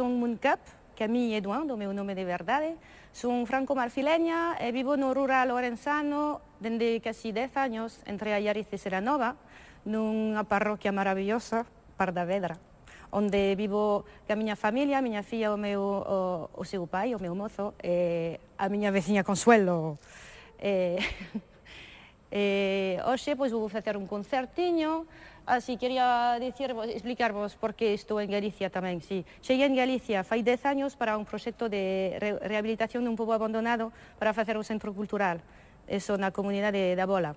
Son Muncap, que a mí é doando o meu nome de verdade. Son franco-marfileña e vivo no rural lorenzano dende casi 10 años entre Allariz e Seranova, nunha parroquia maravillosa, Pardavedra, onde vivo que a miña familia, a miña filla, o meu o, o seu pai, o meu mozo, e a miña veciña Consuelo. E, e, hoxe pois vou facer un concertiño, Ah, Así quería dicirvos, explicarvos por que estou en Galicia tamén. Sí. Cheguei en Galicia fai 10 anos para un proxecto de re rehabilitación dun pobo abandonado para facer un centro cultural, eso na comunidade da Bola.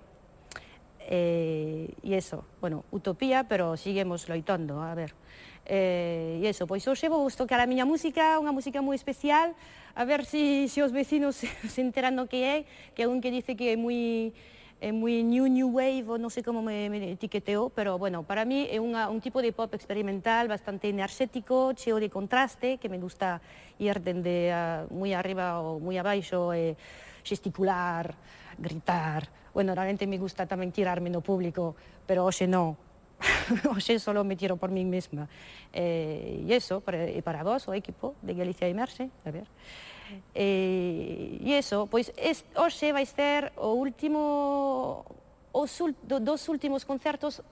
Eh, e eso, bueno, utopía, pero seguimos loitando, a ver. Eh, e eso, pois hoxe vou tocar a miña música, unha música moi especial, a ver se si, si os vecinos se enteran do que é, que é un que dice que é moi é moi new new wave, ou non sei como me, me etiqueteou, pero bueno, para mí é unha, un tipo de pop experimental bastante enerxético, cheo de contraste, que me gusta ir dende uh, moi arriba ou moi abaixo, e gesticular, gritar. Bueno, realmente me gusta tamén tirarme no público, pero hoxe non. hoxe solo me tiro por mí mesma. Eh, e eso, para, e para vos o equipo de Galicia Imerse, a ver. Eh, e eso, pois es, hoxe vai ser o último, os, do, dos últimos concertos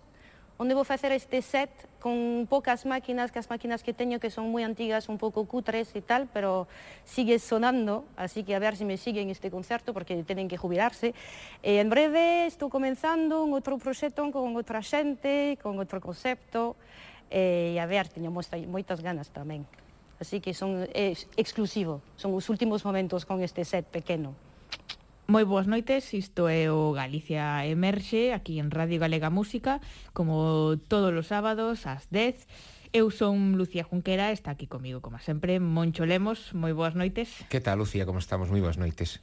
onde vou facer este set con poucas máquinas, que as máquinas que teño que son moi antigas, un pouco cutres e tal, pero sigue sonando, así que a ver se si me siguen este concerto, porque tenen que jubilarse. E en breve estou comenzando un outro proxecto con outra xente, con outro concepto, eh, e a ver, teño moitas ganas tamén. Así que son eh, é, exclusivo, son os últimos momentos con este set pequeno. Moi boas noites, isto é o Galicia Emerxe, aquí en Radio Galega Música, como todos os sábados ás 10. Eu son Lucía Junquera, está aquí comigo, como sempre, Moncho Lemos, moi boas noites. Que tal, Lucía, como estamos? Moi boas noites.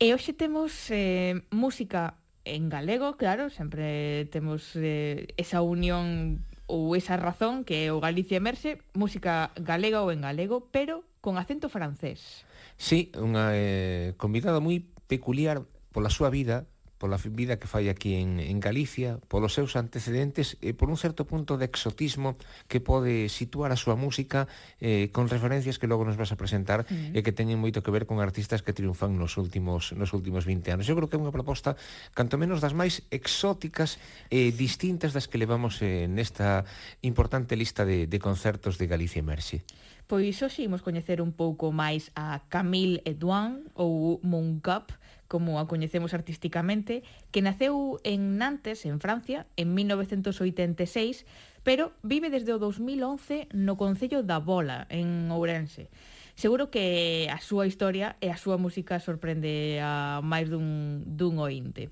E hoxe temos eh, música en galego, claro, sempre temos eh, esa unión ou esa razón que é o Galicia Emerxe, música galega ou en galego, pero con acento francés. Sí, unha eh, convidada moi peculiar pola súa vida, pola vida que fai aquí en, en Galicia, polos seus antecedentes e por un certo punto de exotismo que pode situar a súa música eh, con referencias que logo nos vas a presentar uh -huh. e que teñen moito que ver con artistas que triunfan nos últimos nos últimos 20 anos. Eu creo que é unha proposta canto menos das máis exóticas e eh, distintas das que levamos eh, nesta importante lista de, de concertos de Galicia Emerxe. Pois hoxe imos coñecer un pouco máis a Camille Edouin ou Mooncup, como a coñecemos artísticamente, que naceu en Nantes, en Francia, en 1986, pero vive desde o 2011 no Concello da Bola, en Ourense. Seguro que a súa historia e a súa música sorprende a máis dun, dun ointe.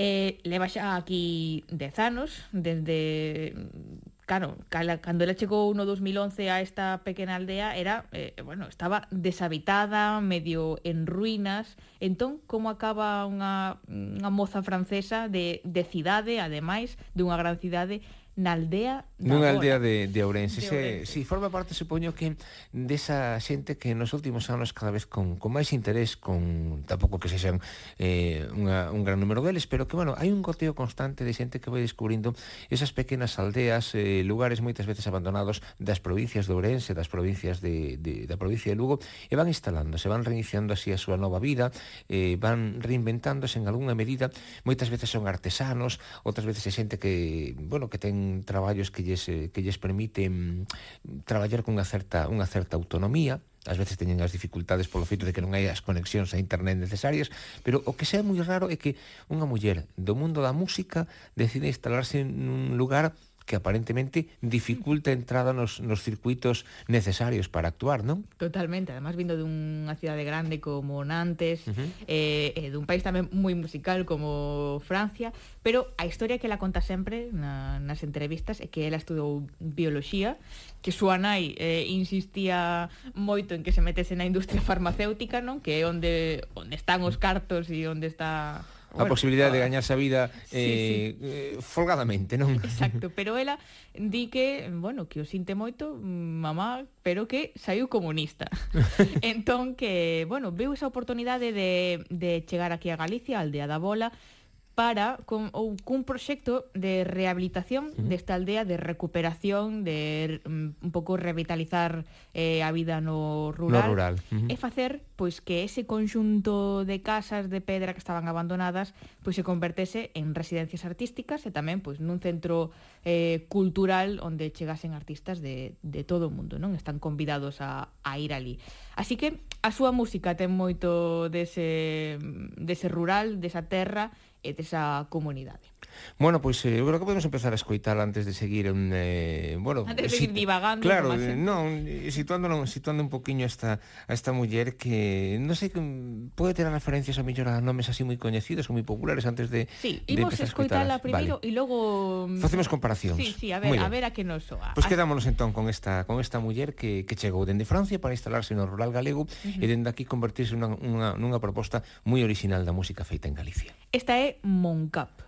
Eh, leva xa aquí dez anos desde Claro, cando ela chegou no 2011 a esta pequena aldea era, eh, bueno, estaba deshabitada, medio en ruínas. Entón, como acaba unha, unha moza francesa de, de cidade, ademais, dunha gran cidade, na aldea da Nunha aldea de, de Ourense. De Ourense. Se, si, forma parte, supoño, que desa xente que nos últimos anos cada vez con, con máis interés, con tampouco que sexan eh, unha, un gran número deles, pero que, bueno, hai un goteo constante de xente que vai descubrindo esas pequenas aldeas, eh, lugares moitas veces abandonados das provincias de Ourense, das provincias de, de, da provincia de Lugo, e van instalando, se van reiniciando así a súa nova vida, eh, van reinventándose en algunha medida, moitas veces son artesanos, outras veces é xente que, bueno, que ten traballos que lles, que lles permiten traballar con unha certa, unha certa autonomía, ás veces teñen as dificultades polo feito de que non hai as conexións a internet necesarias, pero o que sea moi raro é que unha muller do mundo da música decide instalarse nun lugar que aparentemente dificulta a entrada nos, nos circuitos necesarios para actuar, non? Totalmente, además vindo dunha cidade grande como Nantes, uh -huh. eh, eh, dun país tamén moi musical como Francia, pero a historia que ela conta sempre na, nas entrevistas é que ela estudou bioloxía, que súa nai eh, insistía moito en que se metese na industria farmacéutica, non? Que é onde onde están os cartos e onde está a bueno, posibilidad de ah, gañarse a vida eh, sí, sí. Eh, folgadamente, non? Exacto, pero ela di que, bueno, que o sinte moito, mm, mamá, pero que saiu comunista. entón que, bueno, veu esa oportunidade de, de chegar aquí a Galicia, a aldea da Bola, para con, ou cun proxecto de rehabilitación uh -huh. desta aldea, de recuperación, de um, un pouco revitalizar eh, a vida no rural, no rural. Uh -huh. e facer pois que ese conxunto de casas de pedra que estaban abandonadas pois se convertese en residencias artísticas e tamén pois nun centro eh, cultural onde chegasen artistas de, de todo o mundo, non? Están convidados a, a ir ali. Así que a súa música ten moito dese, mm, dese rural, desa terra, e desa comunidade. Bueno, pois pues, eh, eu creo que podemos empezar a escoitar antes de seguir en, eh, bueno, antes de seguir divagando. Claro, eh, non, eh, situándolo, situando un poquiño esta a esta muller que non sei, que pode ter referencias a mellor a nomes así moi coñecidos ou moi populares antes de Sí, de imos escoitala primeiro e vale. logo mm, facemos comparacións. Sí, sí, a ver, a ver a que nos soa. Pois pues quedámonos entón con esta con esta muller que que chegou dende Francia para instalarse no rural galego uh -huh. e dende aquí convertirse nunha, nunha, nunha proposta moi orixinal da música feita en Galicia. Esta é Moncap.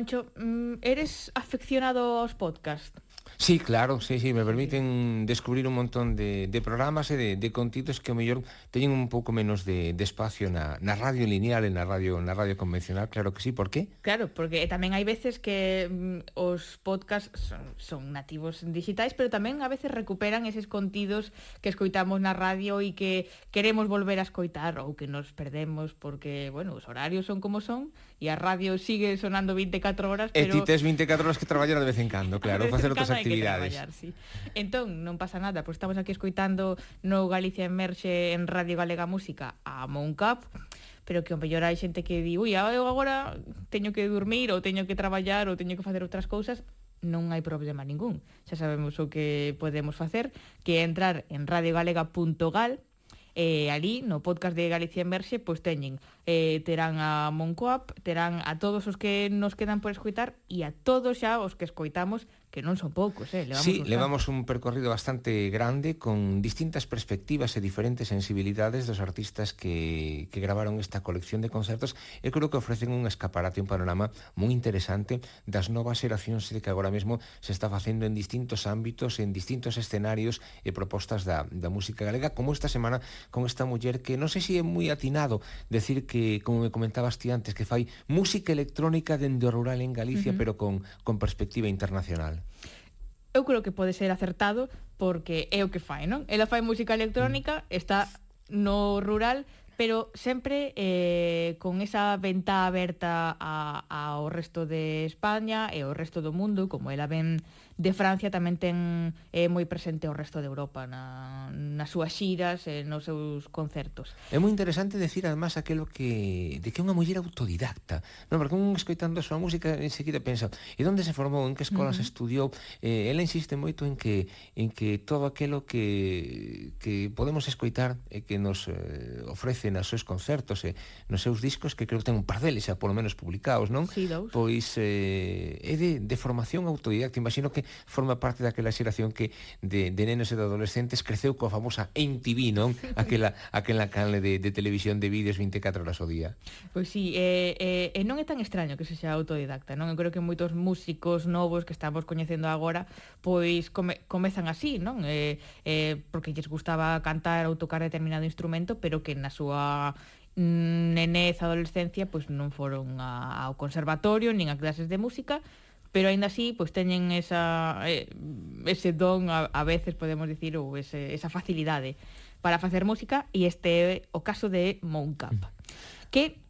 Moncho, mm, ¿eres aficionado a los podcasts? Sí, claro, sí, sí, me permiten descubrir un montón de, de programas e de, de contidos que o mellor teñen un pouco menos de, de espacio na, na radio lineal e na radio na radio convencional, claro que sí, por qué? Claro, porque tamén hai veces que mm, os podcast son, son nativos digitais, pero tamén a veces recuperan eses contidos que escoitamos na radio e que queremos volver a escoitar ou que nos perdemos porque, bueno, os horarios son como son e a radio sigue sonando 24 horas, pero... E ti tes 24 horas que traballar de vez en cando, claro, facer outras actividades actividades. Que traballar, sí. Entón, non pasa nada, pois estamos aquí escoitando no Galicia Emerxe en Radio Galega Música a Moncap, pero que o mellor hai xente que di, ui, eu agora teño que dormir ou teño que traballar ou teño que facer outras cousas, non hai problema ningún. Xa sabemos o que podemos facer, que é entrar en radiogalega.gal eh, ali no podcast de Galicia Emerxe pois teñen eh, terán a Moncoap terán a todos os que nos quedan por escoitar e a todos xa os que escoitamos que non son poucos, eh? Levamos sí, un levamos un percorrido bastante grande con distintas perspectivas e diferentes sensibilidades dos artistas que, que gravaron esta colección de concertos e creo que ofrecen un escaparate, un panorama moi interesante das novas xeracións de que agora mesmo se está facendo en distintos ámbitos, en distintos escenarios e propostas da, da música galega, como esta semana con esta muller que non sei se é moi atinado decir que, como me comentabas ti antes, que fai música electrónica dende o rural en Galicia, uh -huh. pero con, con perspectiva internacional eu creo que pode ser acertado porque é o que fai, non? Ela fai música electrónica, mm. está no rural, pero sempre eh, con esa venta aberta a, ao resto de España e ao resto do mundo, como ela ben de Francia tamén ten eh, moi presente o resto de Europa na, nas súas xiras e eh, nos seus concertos. É moi interesante decir además aquilo que de que é unha muller autodidacta, non? Porque un escoitando a súa música enseguida pensa, e onde se formou, en que escolas uh -huh. estudiou? Eh, ela insiste moito en que en que todo aquilo que que podemos escoitar e eh, que nos eh, ofrece nas seus concertos e eh, nos seus discos que creo que ten un par deles, xa polo menos publicados, non? Sí, dous. Pois eh, é de, de formación autodidacta. Imagino que forma parte daquela xeración que de, de nenos e de adolescentes creceu coa famosa MTV, non? Aquela, aquela canle de, de televisión de vídeos 24 horas ao día. Pois sí, eh, eh, e non é tan extraño que se xa autodidacta, non? Eu creo que moitos músicos novos que estamos coñecendo agora, pois come, comezan así, non? Eh, eh, porque lles gustaba cantar ou tocar determinado instrumento, pero que na súa mm, nenez, adolescencia, pois non foron a, ao conservatorio nin a clases de música, pero aínda así pois teñen esa eh, ese don a, a veces podemos dicir ou ese, esa facilidade para facer música e este é o caso de Mount Cap, mm. que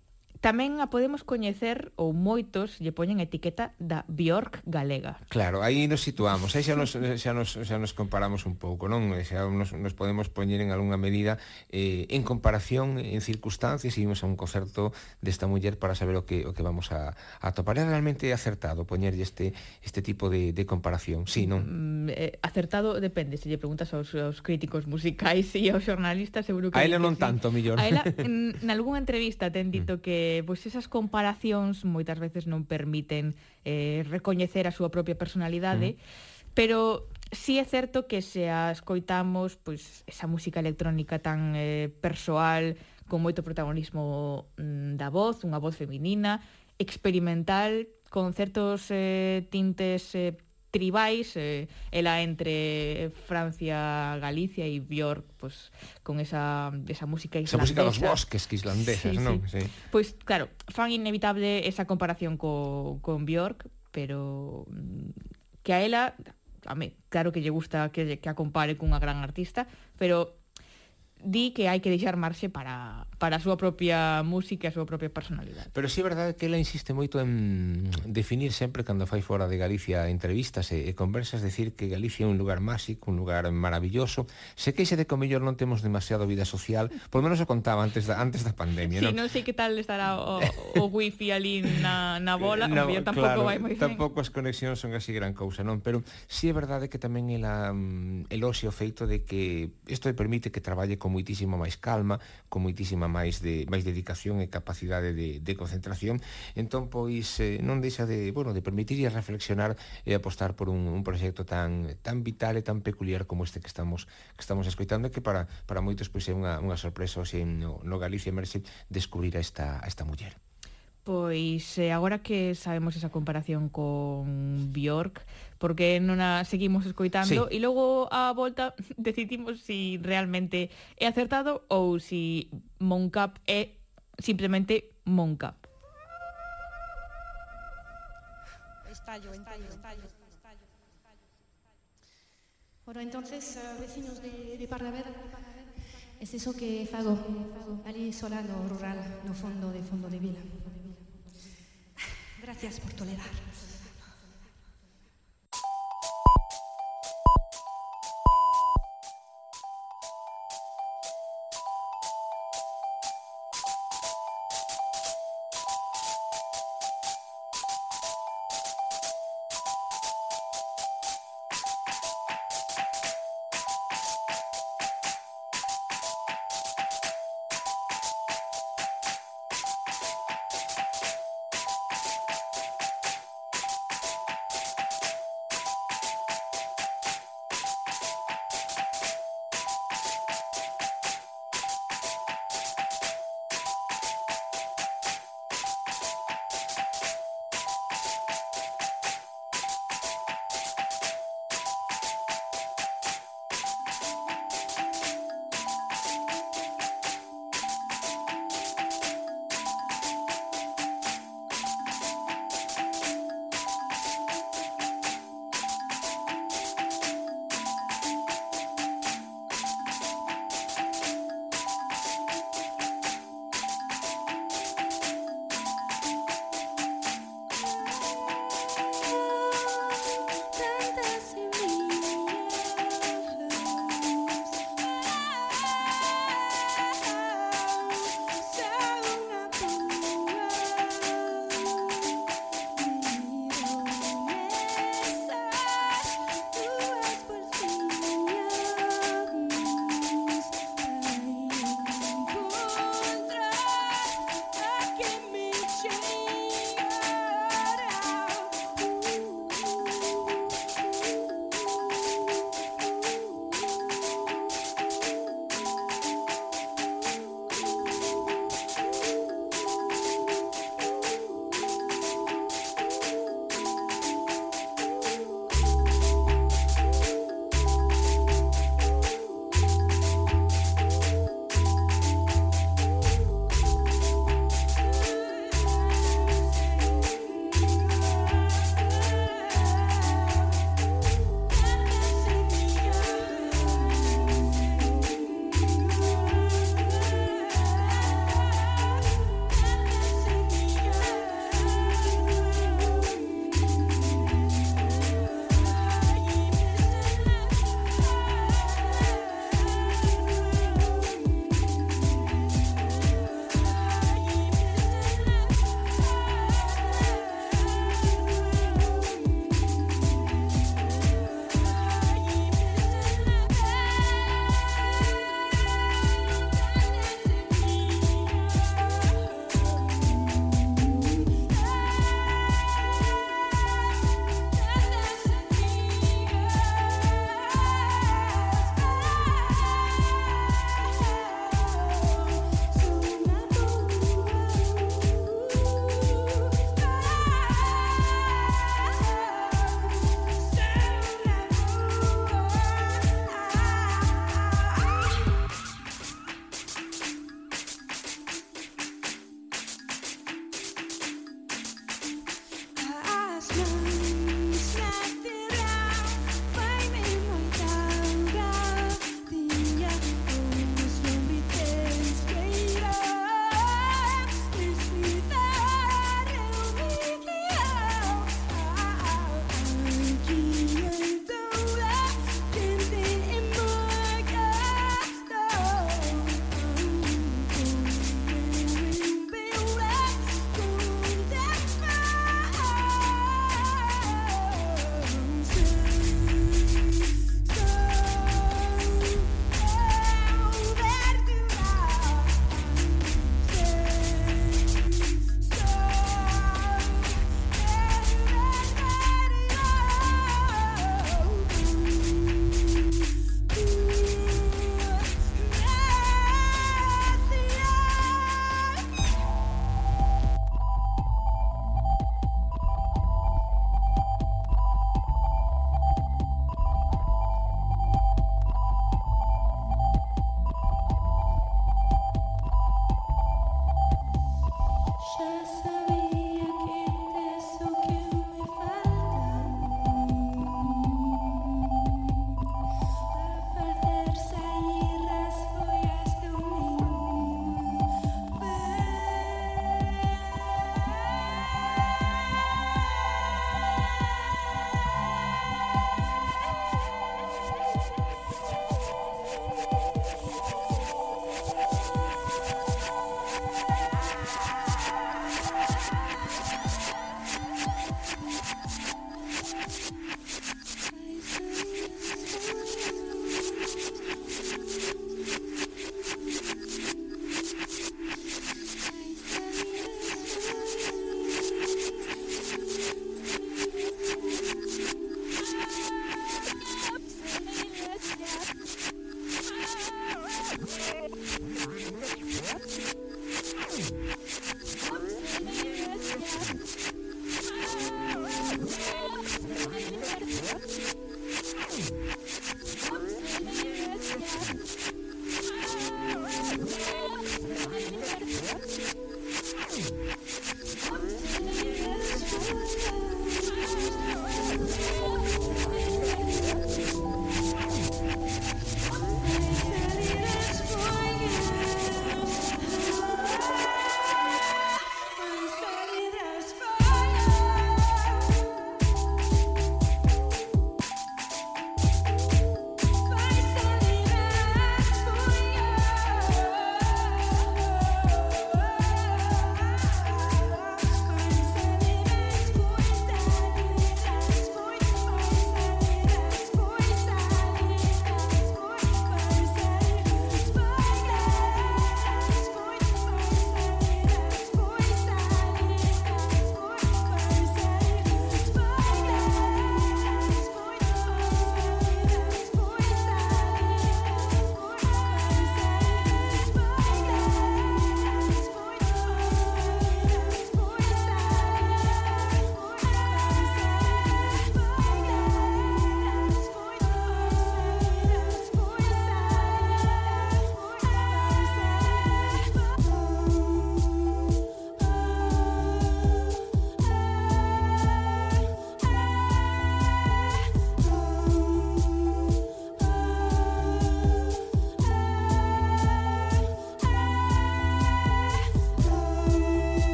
Tamén a podemos coñecer ou moitos lle poñen etiqueta da Bjork galega. Claro, aí nos situamos, aí xa nos, xa nos, xa nos comparamos un pouco, non? Xa nos, nos podemos poñer en algunha medida eh, en comparación, en circunstancias, imos a un concerto desta muller para saber o que, o que vamos a, a topar. É realmente acertado poñerlle este, este tipo de, de comparación, sí, non? Mm, eh, acertado depende, se lle preguntas aos, aos críticos musicais e aos xornalistas, seguro que... A ela non sí. tanto, millón. A ela, en, en algunha entrevista ten dito mm. que eh, pois esas comparacións moitas veces non permiten eh, recoñecer a súa propia personalidade, mm. pero sí é certo que se a escoitamos pois esa música electrónica tan eh, persoal, con moito protagonismo mm, da voz, unha voz feminina, experimental, con certos eh, tintes eh, tribais, eh, ela entre Francia, Galicia e Björk, pues, con esa, esa música islandesa. Esa música dos bosques que islandesas, sí, non? Sí. sí. Pois, pues, claro, fan inevitable esa comparación co, con Björk, pero mm, que a ela, a mí, claro que lle gusta que, que a compare cunha gran artista, pero di que hai que deixar marxe para, para a súa propia música e a súa propia personalidade. Pero sí é verdade que ela insiste moito en definir sempre cando fai fora de Galicia entrevistas e, e conversas, decir que Galicia é un lugar máxico, un lugar maravilloso. Se queixe de que o mellor non temos demasiado vida social, por menos o contaba antes da, antes da pandemia. Sí, non non sei que tal estará o, o wifi ali na, na bola, no, o mellor tampouco claro, vai moi ben. Tampouco as conexións son así gran cousa, non? Pero sí é verdade que tamén ela mm, um, eloxe o feito de que isto permite que traballe con con muitísima máis calma, con muitísima máis de máis dedicación e capacidade de, de concentración. Entón, pois, eh, non deixa de, bueno, de permitir e reflexionar e apostar por un, un proxecto tan tan vital e tan peculiar como este que estamos que estamos escoitando e que para para moitos pois é unha, unha sorpresa hoxe no, no Galicia Merse descubrir a esta a esta muller. Pois eh, agora que sabemos esa comparación con Bjork, porque non a seguimos escoitando Sí. e logo a volta decidimos si realmente é acertado ou si Moncap é simplemente Moncap. Estallo, estallo, estallo. Bueno, entonces, eh, vecinos de, de Parraveda, es eso que fago, ali sola no rural, no fondo de fondo de vila. Gracias por tolerar.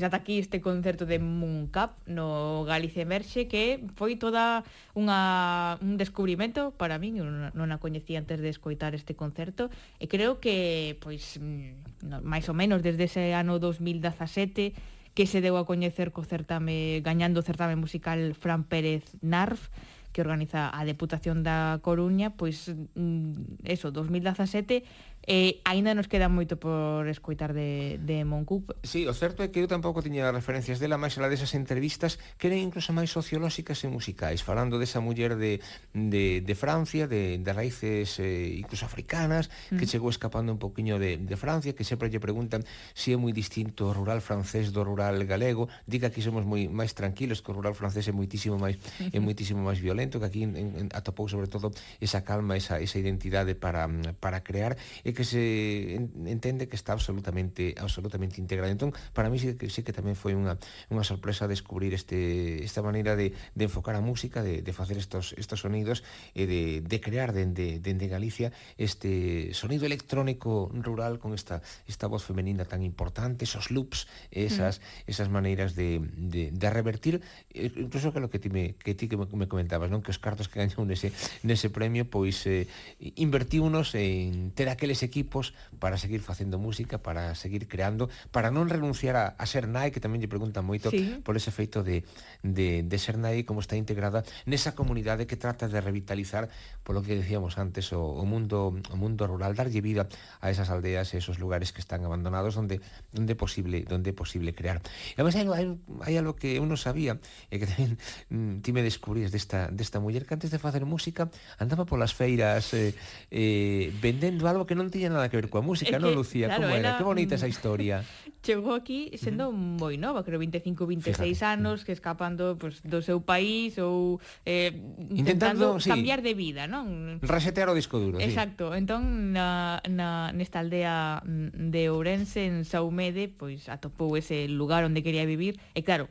Pois ata aquí este concerto de Moon Cup no Galicia Emerxe que foi toda unha, un descubrimento para min, non, non a coñecía antes de escoitar este concerto e creo que pois mm, máis ou menos desde ese ano 2017 que se deu a coñecer co certame gañando o certame musical Fran Pérez Narf que organiza a Deputación da Coruña, pois mm, eso, 2017 Eh, aínda nos queda moito por escoitar de, de Moncup. Sí, o certo é que eu tampouco tiña referencias dela, máis ela desas entrevistas que eran incluso máis sociolóxicas e musicais, falando desa muller de, de, de Francia, de, de raíces eh, incluso africanas, mm. que chegou escapando un poquinho de, de Francia, que sempre lle preguntan se si é moi distinto o rural francés do rural galego, Diga que somos moi máis tranquilos, que o rural francés é moitísimo máis é moitísimo máis violento, que aquí en, en, atopou sobre todo esa calma, esa, esa identidade para, para crear, e e que se entende que está absolutamente absolutamente integrada. Entón, para mí sí que sí que tamén foi unha unha sorpresa descubrir este esta maneira de, de enfocar a música, de, de facer estos estos sonidos e de, de crear dende dende Galicia este sonido electrónico rural con esta esta voz femenina tan importante, esos loops, esas mm. esas maneiras de, de, de revertir incluso que lo que ti me que ti que me comentabas, non que os cartos que gañou nese nese premio pois eh, invertiunos en ter aqueles máis equipos para seguir facendo música, para seguir creando, para non renunciar a, a ser nai, que tamén lle preguntan moito sí. por ese feito de, de, de ser nai como está integrada nesa comunidade que trata de revitalizar polo que decíamos antes, o, o mundo o mundo rural darlle vida a esas aldeas e esos lugares que están abandonados onde onde é posible, onde é posible crear. E además hai, hai, hai algo que eu non sabía e que tamén mm, ti me descubrías desta desta muller que antes de facer música andaba polas feiras eh, eh, vendendo algo que non tiña nada que ver coa música, non, Lucía? Claro, como era? era? Que bonita esa historia. Chegou aquí sendo uh -huh. moi nova, creo 25, 26 Fíjate. anos, mm. que escapando pues, do seu país ou eh, intentando, intentando sí. cambiar de vida, non? non? Resetear o disco duro, Exacto, sí. entón na, na, nesta aldea mm, de Ourense, en Saumede, pois atopou ese lugar onde quería vivir, e claro,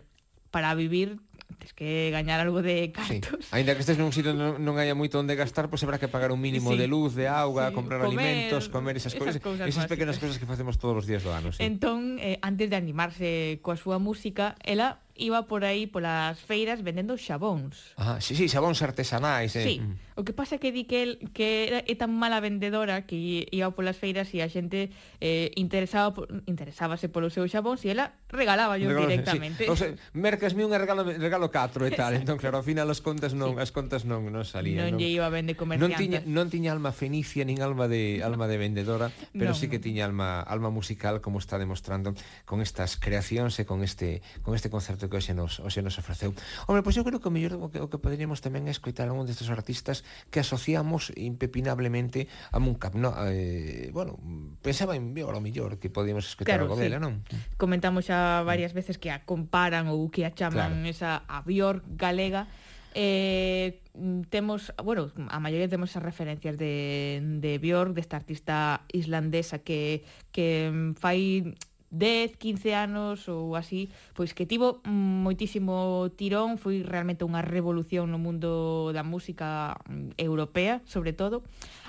para vivir tens que gañar algo de cartos. Sí. Ainda que estes nun sitio non, non haya moito onde gastar, pois pues habrá que pagar un mínimo sí. de luz, de auga, sí. comprar comer, alimentos, comer esas, esas cousas, esas pequenas cousas que facemos todos os días do ano, sí. Entón, eh, antes de animarse coa súa música, ela iba por aí polas feiras vendendo xabóns. Ah, sí, sí, xabóns artesanais, eh. Sí. Mm. O que pasa que di que el, que era é tan mala vendedora que iba polas feiras e a xente eh, interesaba interesábase polo seu xabóns e ela regalaba yo Regalo, directamente. Sí. O sea, mercasme un regalo regalo 4 e tal, entón claro, ao final as contas non, sí. as contas non non salían. Non, non lle iba a vender comerciantes. Non tiña non tiña alma fenicia nin alma de alma de vendedora, pero no, sí que tiña alma alma musical como está demostrando con estas creacións e con este con este concerto que hoxe nos, hoxe nos ofreceu. Hombre, pois eu creo que o mellor o que, o que poderíamos tamén é escoitar algún destes artistas que asociamos impepinablemente a Mooncap. No, eh, bueno, pensaba en Viola, o mellor, que podíamos escoitar claro, algo sí. dela, non? Comentamos xa varias veces que a comparan ou que a chaman claro. esa a Bior galega, Eh, temos, bueno, a maioría temos esas referencias de, de Björk, desta artista islandesa que, que fai 10, 15 anos ou así, pois que tivo moitísimo tirón, foi realmente unha revolución no mundo da música mm, europea, sobre todo.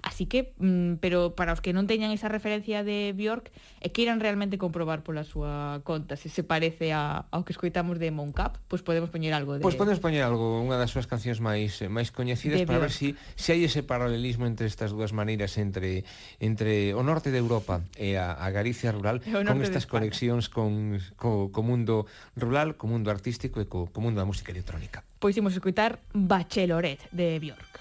Así que, mm, pero para os que non teñan esa referencia de Bjork, e queiran realmente comprobar pola súa conta se se parece a, ao que escoitamos de Moncap, pois pues podemos poñer algo de... Pois pues podemos poñer algo, unha das súas cancións máis eh, máis coñecidas para Bjork. ver se si, si hai ese paralelismo entre estas dúas maneiras entre entre o norte de Europa e a, a Galicia rural con estas conexións con co, co mundo rural, co mundo artístico e co, co mundo da música electrónica. Pois imos escoitar Bacheloret de Bjork.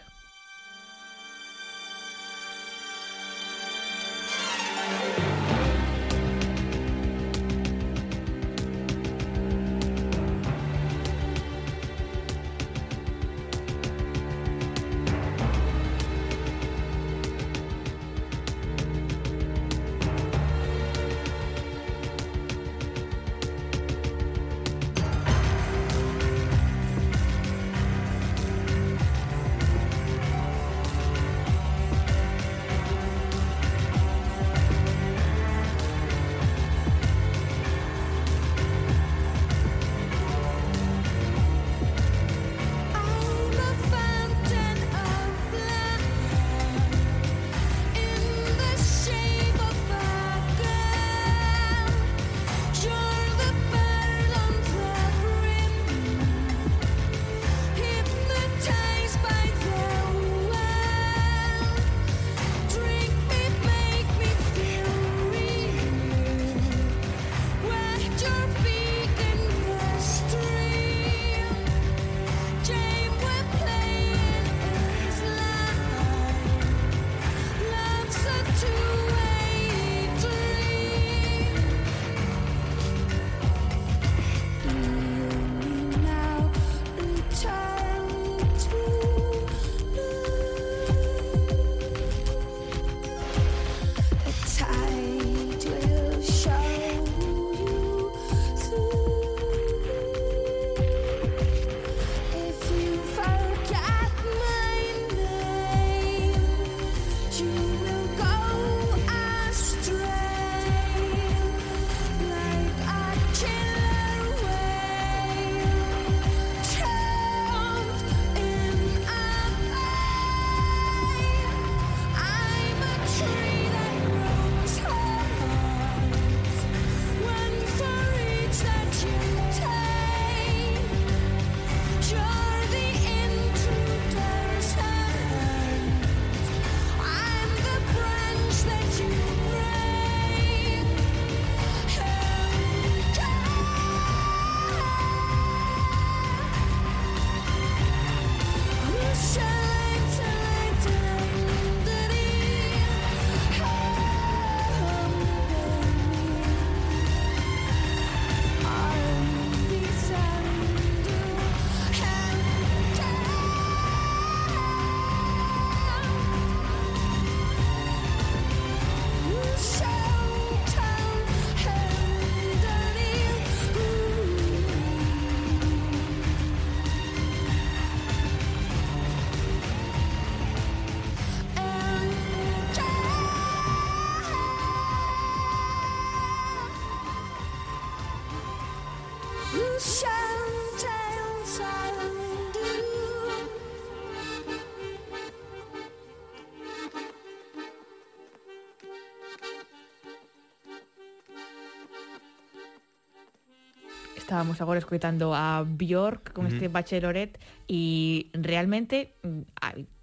Estábamos ahora escuchando a Bjork con este Bachelorette y realmente mm,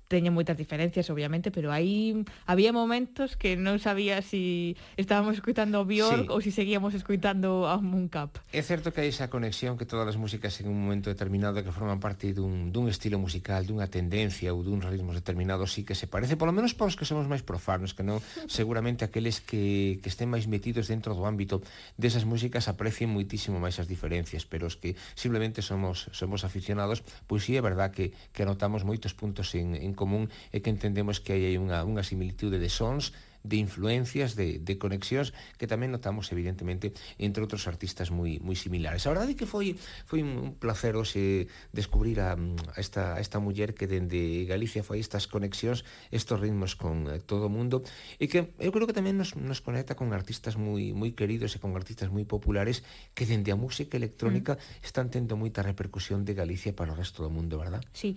teñen moitas diferencias, obviamente, pero aí había momentos que non sabía si estábamos escuitando Björk sí. ou si seguíamos escuitando a Mooncap. É certo que hai esa conexión que todas as músicas en un momento determinado que forman parte dun, dun estilo musical, dunha tendencia ou dun ritmos determinados sí que se parece, polo menos para os que somos máis profanos, que non seguramente aqueles que, que estén máis metidos dentro do ámbito desas músicas aprecien moitísimo máis as diferencias, pero os que simplemente somos somos aficionados, pois sí é verdad que, que anotamos moitos puntos en, en común é que entendemos que hai unha, unha similitude de sons de influencias, de, de conexións que tamén notamos evidentemente entre outros artistas moi moi similares. A verdade é que foi foi un placer hoxe descubrir a, a esta a esta muller que dende Galicia foi estas conexións, estos ritmos con eh, todo o mundo e que eu creo que tamén nos, nos conecta con artistas moi moi queridos e con artistas moi populares que dende a música electrónica mm. están tendo moita repercusión de Galicia para o resto do mundo, verdad? Sí.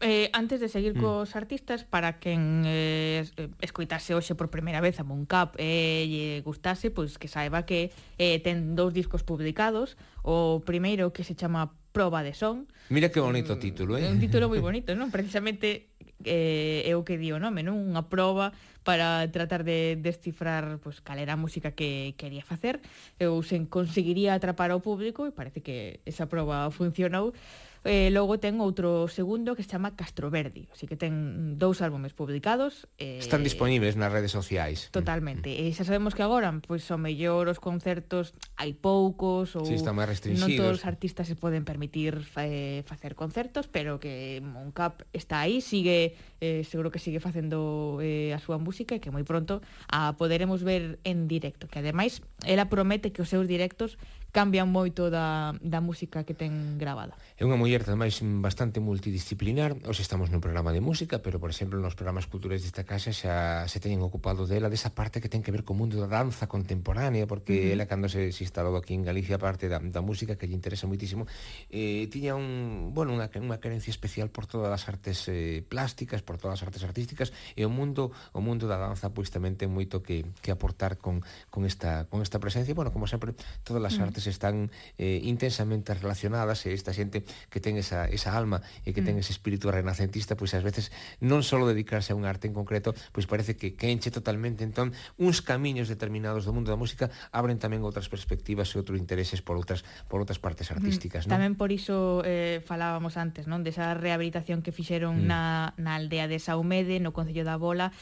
Eh, antes de seguir mm. cos artistas, para quen eh, eh escoitase hoxe por primeira primeira vez a Moncap e eh, lle gustase, pois que saiba que eh, ten dous discos publicados, o primeiro que se chama Proba de Son. Mira que bonito mm, título, eh? Un título moi bonito, non? Precisamente eh, é o que di o nome, non? Unha proba para tratar de descifrar pois, cal era a música que quería facer Eu se conseguiría atrapar ao público e parece que esa proba funcionou Eh, logo ten outro segundo que se chama Castroverdi, así que ten dous álbumes publicados. Eh, Están disponibles nas redes sociais. Totalmente. Mm. E xa sabemos que agora, pois ao mellor os concertos hai poucos ou sí, están máis. Non todos os artistas se poden permitir eh, facer concertos, pero que Moncap está aí, sigue eh, seguro que sigue facendo eh, a súa música e que moi pronto a poderemos ver en directo, que ademais ela promete que os seus directos cambian moito da, da música que ten gravada. É unha muller tamais bastante multidisciplinar, os estamos nun programa de música, pero por exemplo nos programas culturais desta casa xa se teñen ocupado dela desa parte que ten que ver co mundo da danza contemporánea, porque uh -huh. ela cando se, se instalou aquí en Galicia, parte da, da música que lle interesa moitísimo, eh, tiña un, bueno, unha, unha carencia especial por todas as artes eh, plásticas, por todas as artes artísticas, e o mundo o mundo da danza pois tamén ten moito que, que aportar con, con, esta, con esta presencia, bueno, como sempre, todas as mm. artes artes están eh, intensamente relacionadas e esta xente que ten esa, esa alma e que ten mm. ese espírito renacentista, pois ás veces non só dedicarse a un arte en concreto, pois parece que, que enche totalmente entón uns camiños determinados do mundo da música abren tamén outras perspectivas e outros intereses por outras por outras partes mm. artísticas, mm. non? Tamén por iso eh, falábamos antes, non, desa rehabilitación que fixeron mm. na na aldea de Saumede, no concello da Bola,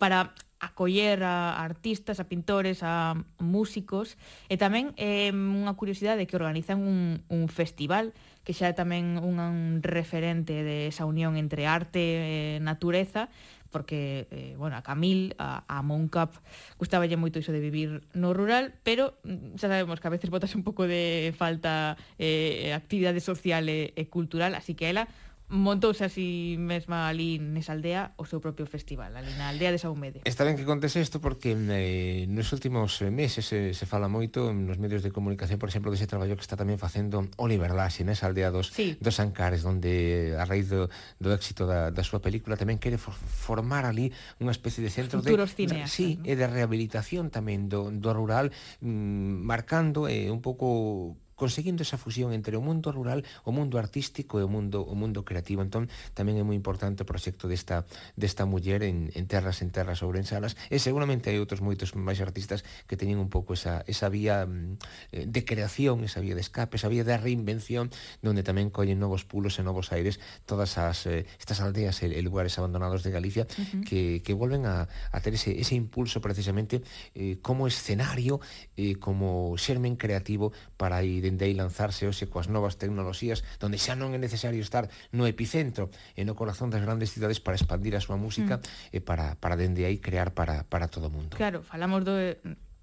para acoller a artistas, a pintores, a músicos. E tamén é eh, unha curiosidade que organizan un, un festival que xa é tamén un, un referente de esa unión entre arte e natureza porque, eh, bueno, a Camil, a, a Moncap, gustaballe moito iso de vivir no rural, pero mm, xa sabemos que a veces botas un pouco de falta eh, actividade social e, e cultural, así que ela montouse así mesma ali nesa aldea o seu propio festival, ali na aldea de Saumede. Está ben que contes isto porque eh, nos últimos eh, meses eh, se fala moito nos medios de comunicación, por exemplo, dese traballo que está tamén facendo Oliver Laxe nesa aldea dos, sí. dos Ancares, onde a raíz do, do éxito da, da súa película tamén quere for, formar ali unha especie de centro Futuros de... Cineastas, sí, ¿no? e de rehabilitación tamén do, do rural, mm, marcando eh, un pouco conseguindo esa fusión entre o mundo rural, o mundo artístico e o mundo o mundo creativo. Entón, tamén é moi importante o proxecto desta desta muller en, en terras en terras ourensanas e seguramente hai outros moitos máis artistas que teñen un pouco esa, esa vía mm, de creación, esa vía de escape, esa vía de reinvención, donde tamén collen novos pulos e novos aires todas as eh, estas aldeas e, e lugares abandonados de Galicia uh -huh. que, que volven a, a ter ese, ese impulso precisamente eh, como escenario, eh, como xermen creativo para ir dende aí lanzarse hoxe coas novas tecnoloxías donde xa non é necesario estar no epicentro e no corazón das grandes cidades para expandir a súa música mm. e para, para dende aí crear para, para todo o mundo. Claro, falamos do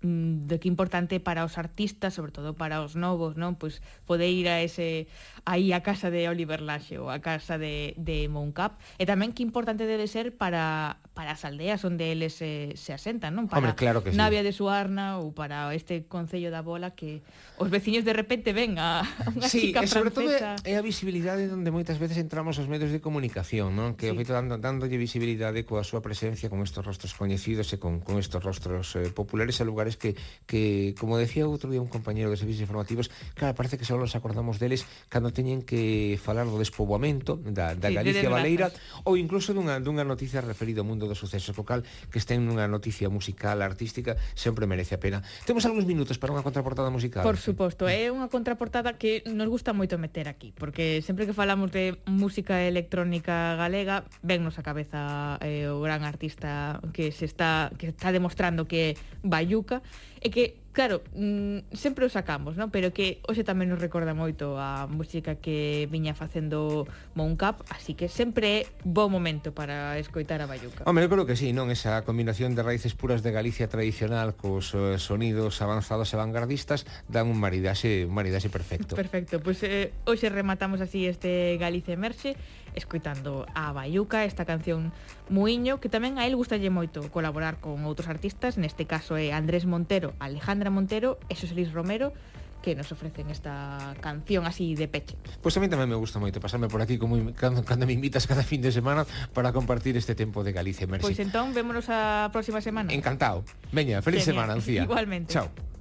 Mm, de que importante para os artistas, sobre todo para os novos, non? Pois poder ir a ese aí a casa de Oliver Laxe ou a casa de, de Moncap e tamén que importante debe ser para, para as aldeas onde eles se, se asentan, non? Para Hombre, claro que sí. Navia de Suarna ou para este Concello da Bola que os veciños de repente ven a unha sí, chica e sobre francesa. todo é a visibilidade onde moitas veces entramos os medios de comunicación, non? Que sí. o feito dando, dándolle visibilidade coa súa presencia con estes rostros coñecidos e con, con estes rostros eh, populares a lugares profesionales que, que, como decía outro día un compañero de servicios informativos, claro, parece que só nos acordamos deles cando teñen que falar do despoboamento da, da sí, Galicia de Baleira ou incluso dunha, dunha noticia referida ao mundo dos sucesos local que estén nunha noticia musical, artística, sempre merece a pena. Temos algúns minutos para unha contraportada musical. Por suposto, é unha contraportada que nos gusta moito meter aquí, porque sempre que falamos de música electrónica galega, vennos a cabeza eh, o gran artista que se está que está demostrando que Bayuca, e que, claro, mm, sempre o sacamos, non? Pero que hoxe tamén nos recorda moito a música que viña facendo Moncap, así que sempre é bo momento para escoitar a Bayuca. Home, eu creo que sí, non? Esa combinación de raíces puras de Galicia tradicional cos eh, sonidos avanzados e vanguardistas dan un maridaxe, un maridaxe perfecto. Perfecto, pois pues, eh, hoxe rematamos así este Galicia Emerxe escoitando a Bayuca, esta canción Muiño, que tamén a el gustalle moito colaborar con outros artistas, neste caso é Andrés Montero, Alejandra Montero e Xoselis Romero, que nos ofrecen esta canción así de peche. Pois pues a mí tamén me gusta moito pasarme por aquí como cando, cando me invitas cada fin de semana para compartir este tempo de Galicia Merci. Pois pues entón, vémonos a próxima semana. Encantado. Veña, feliz Genial. semana, Lucía. Igualmente. Chao.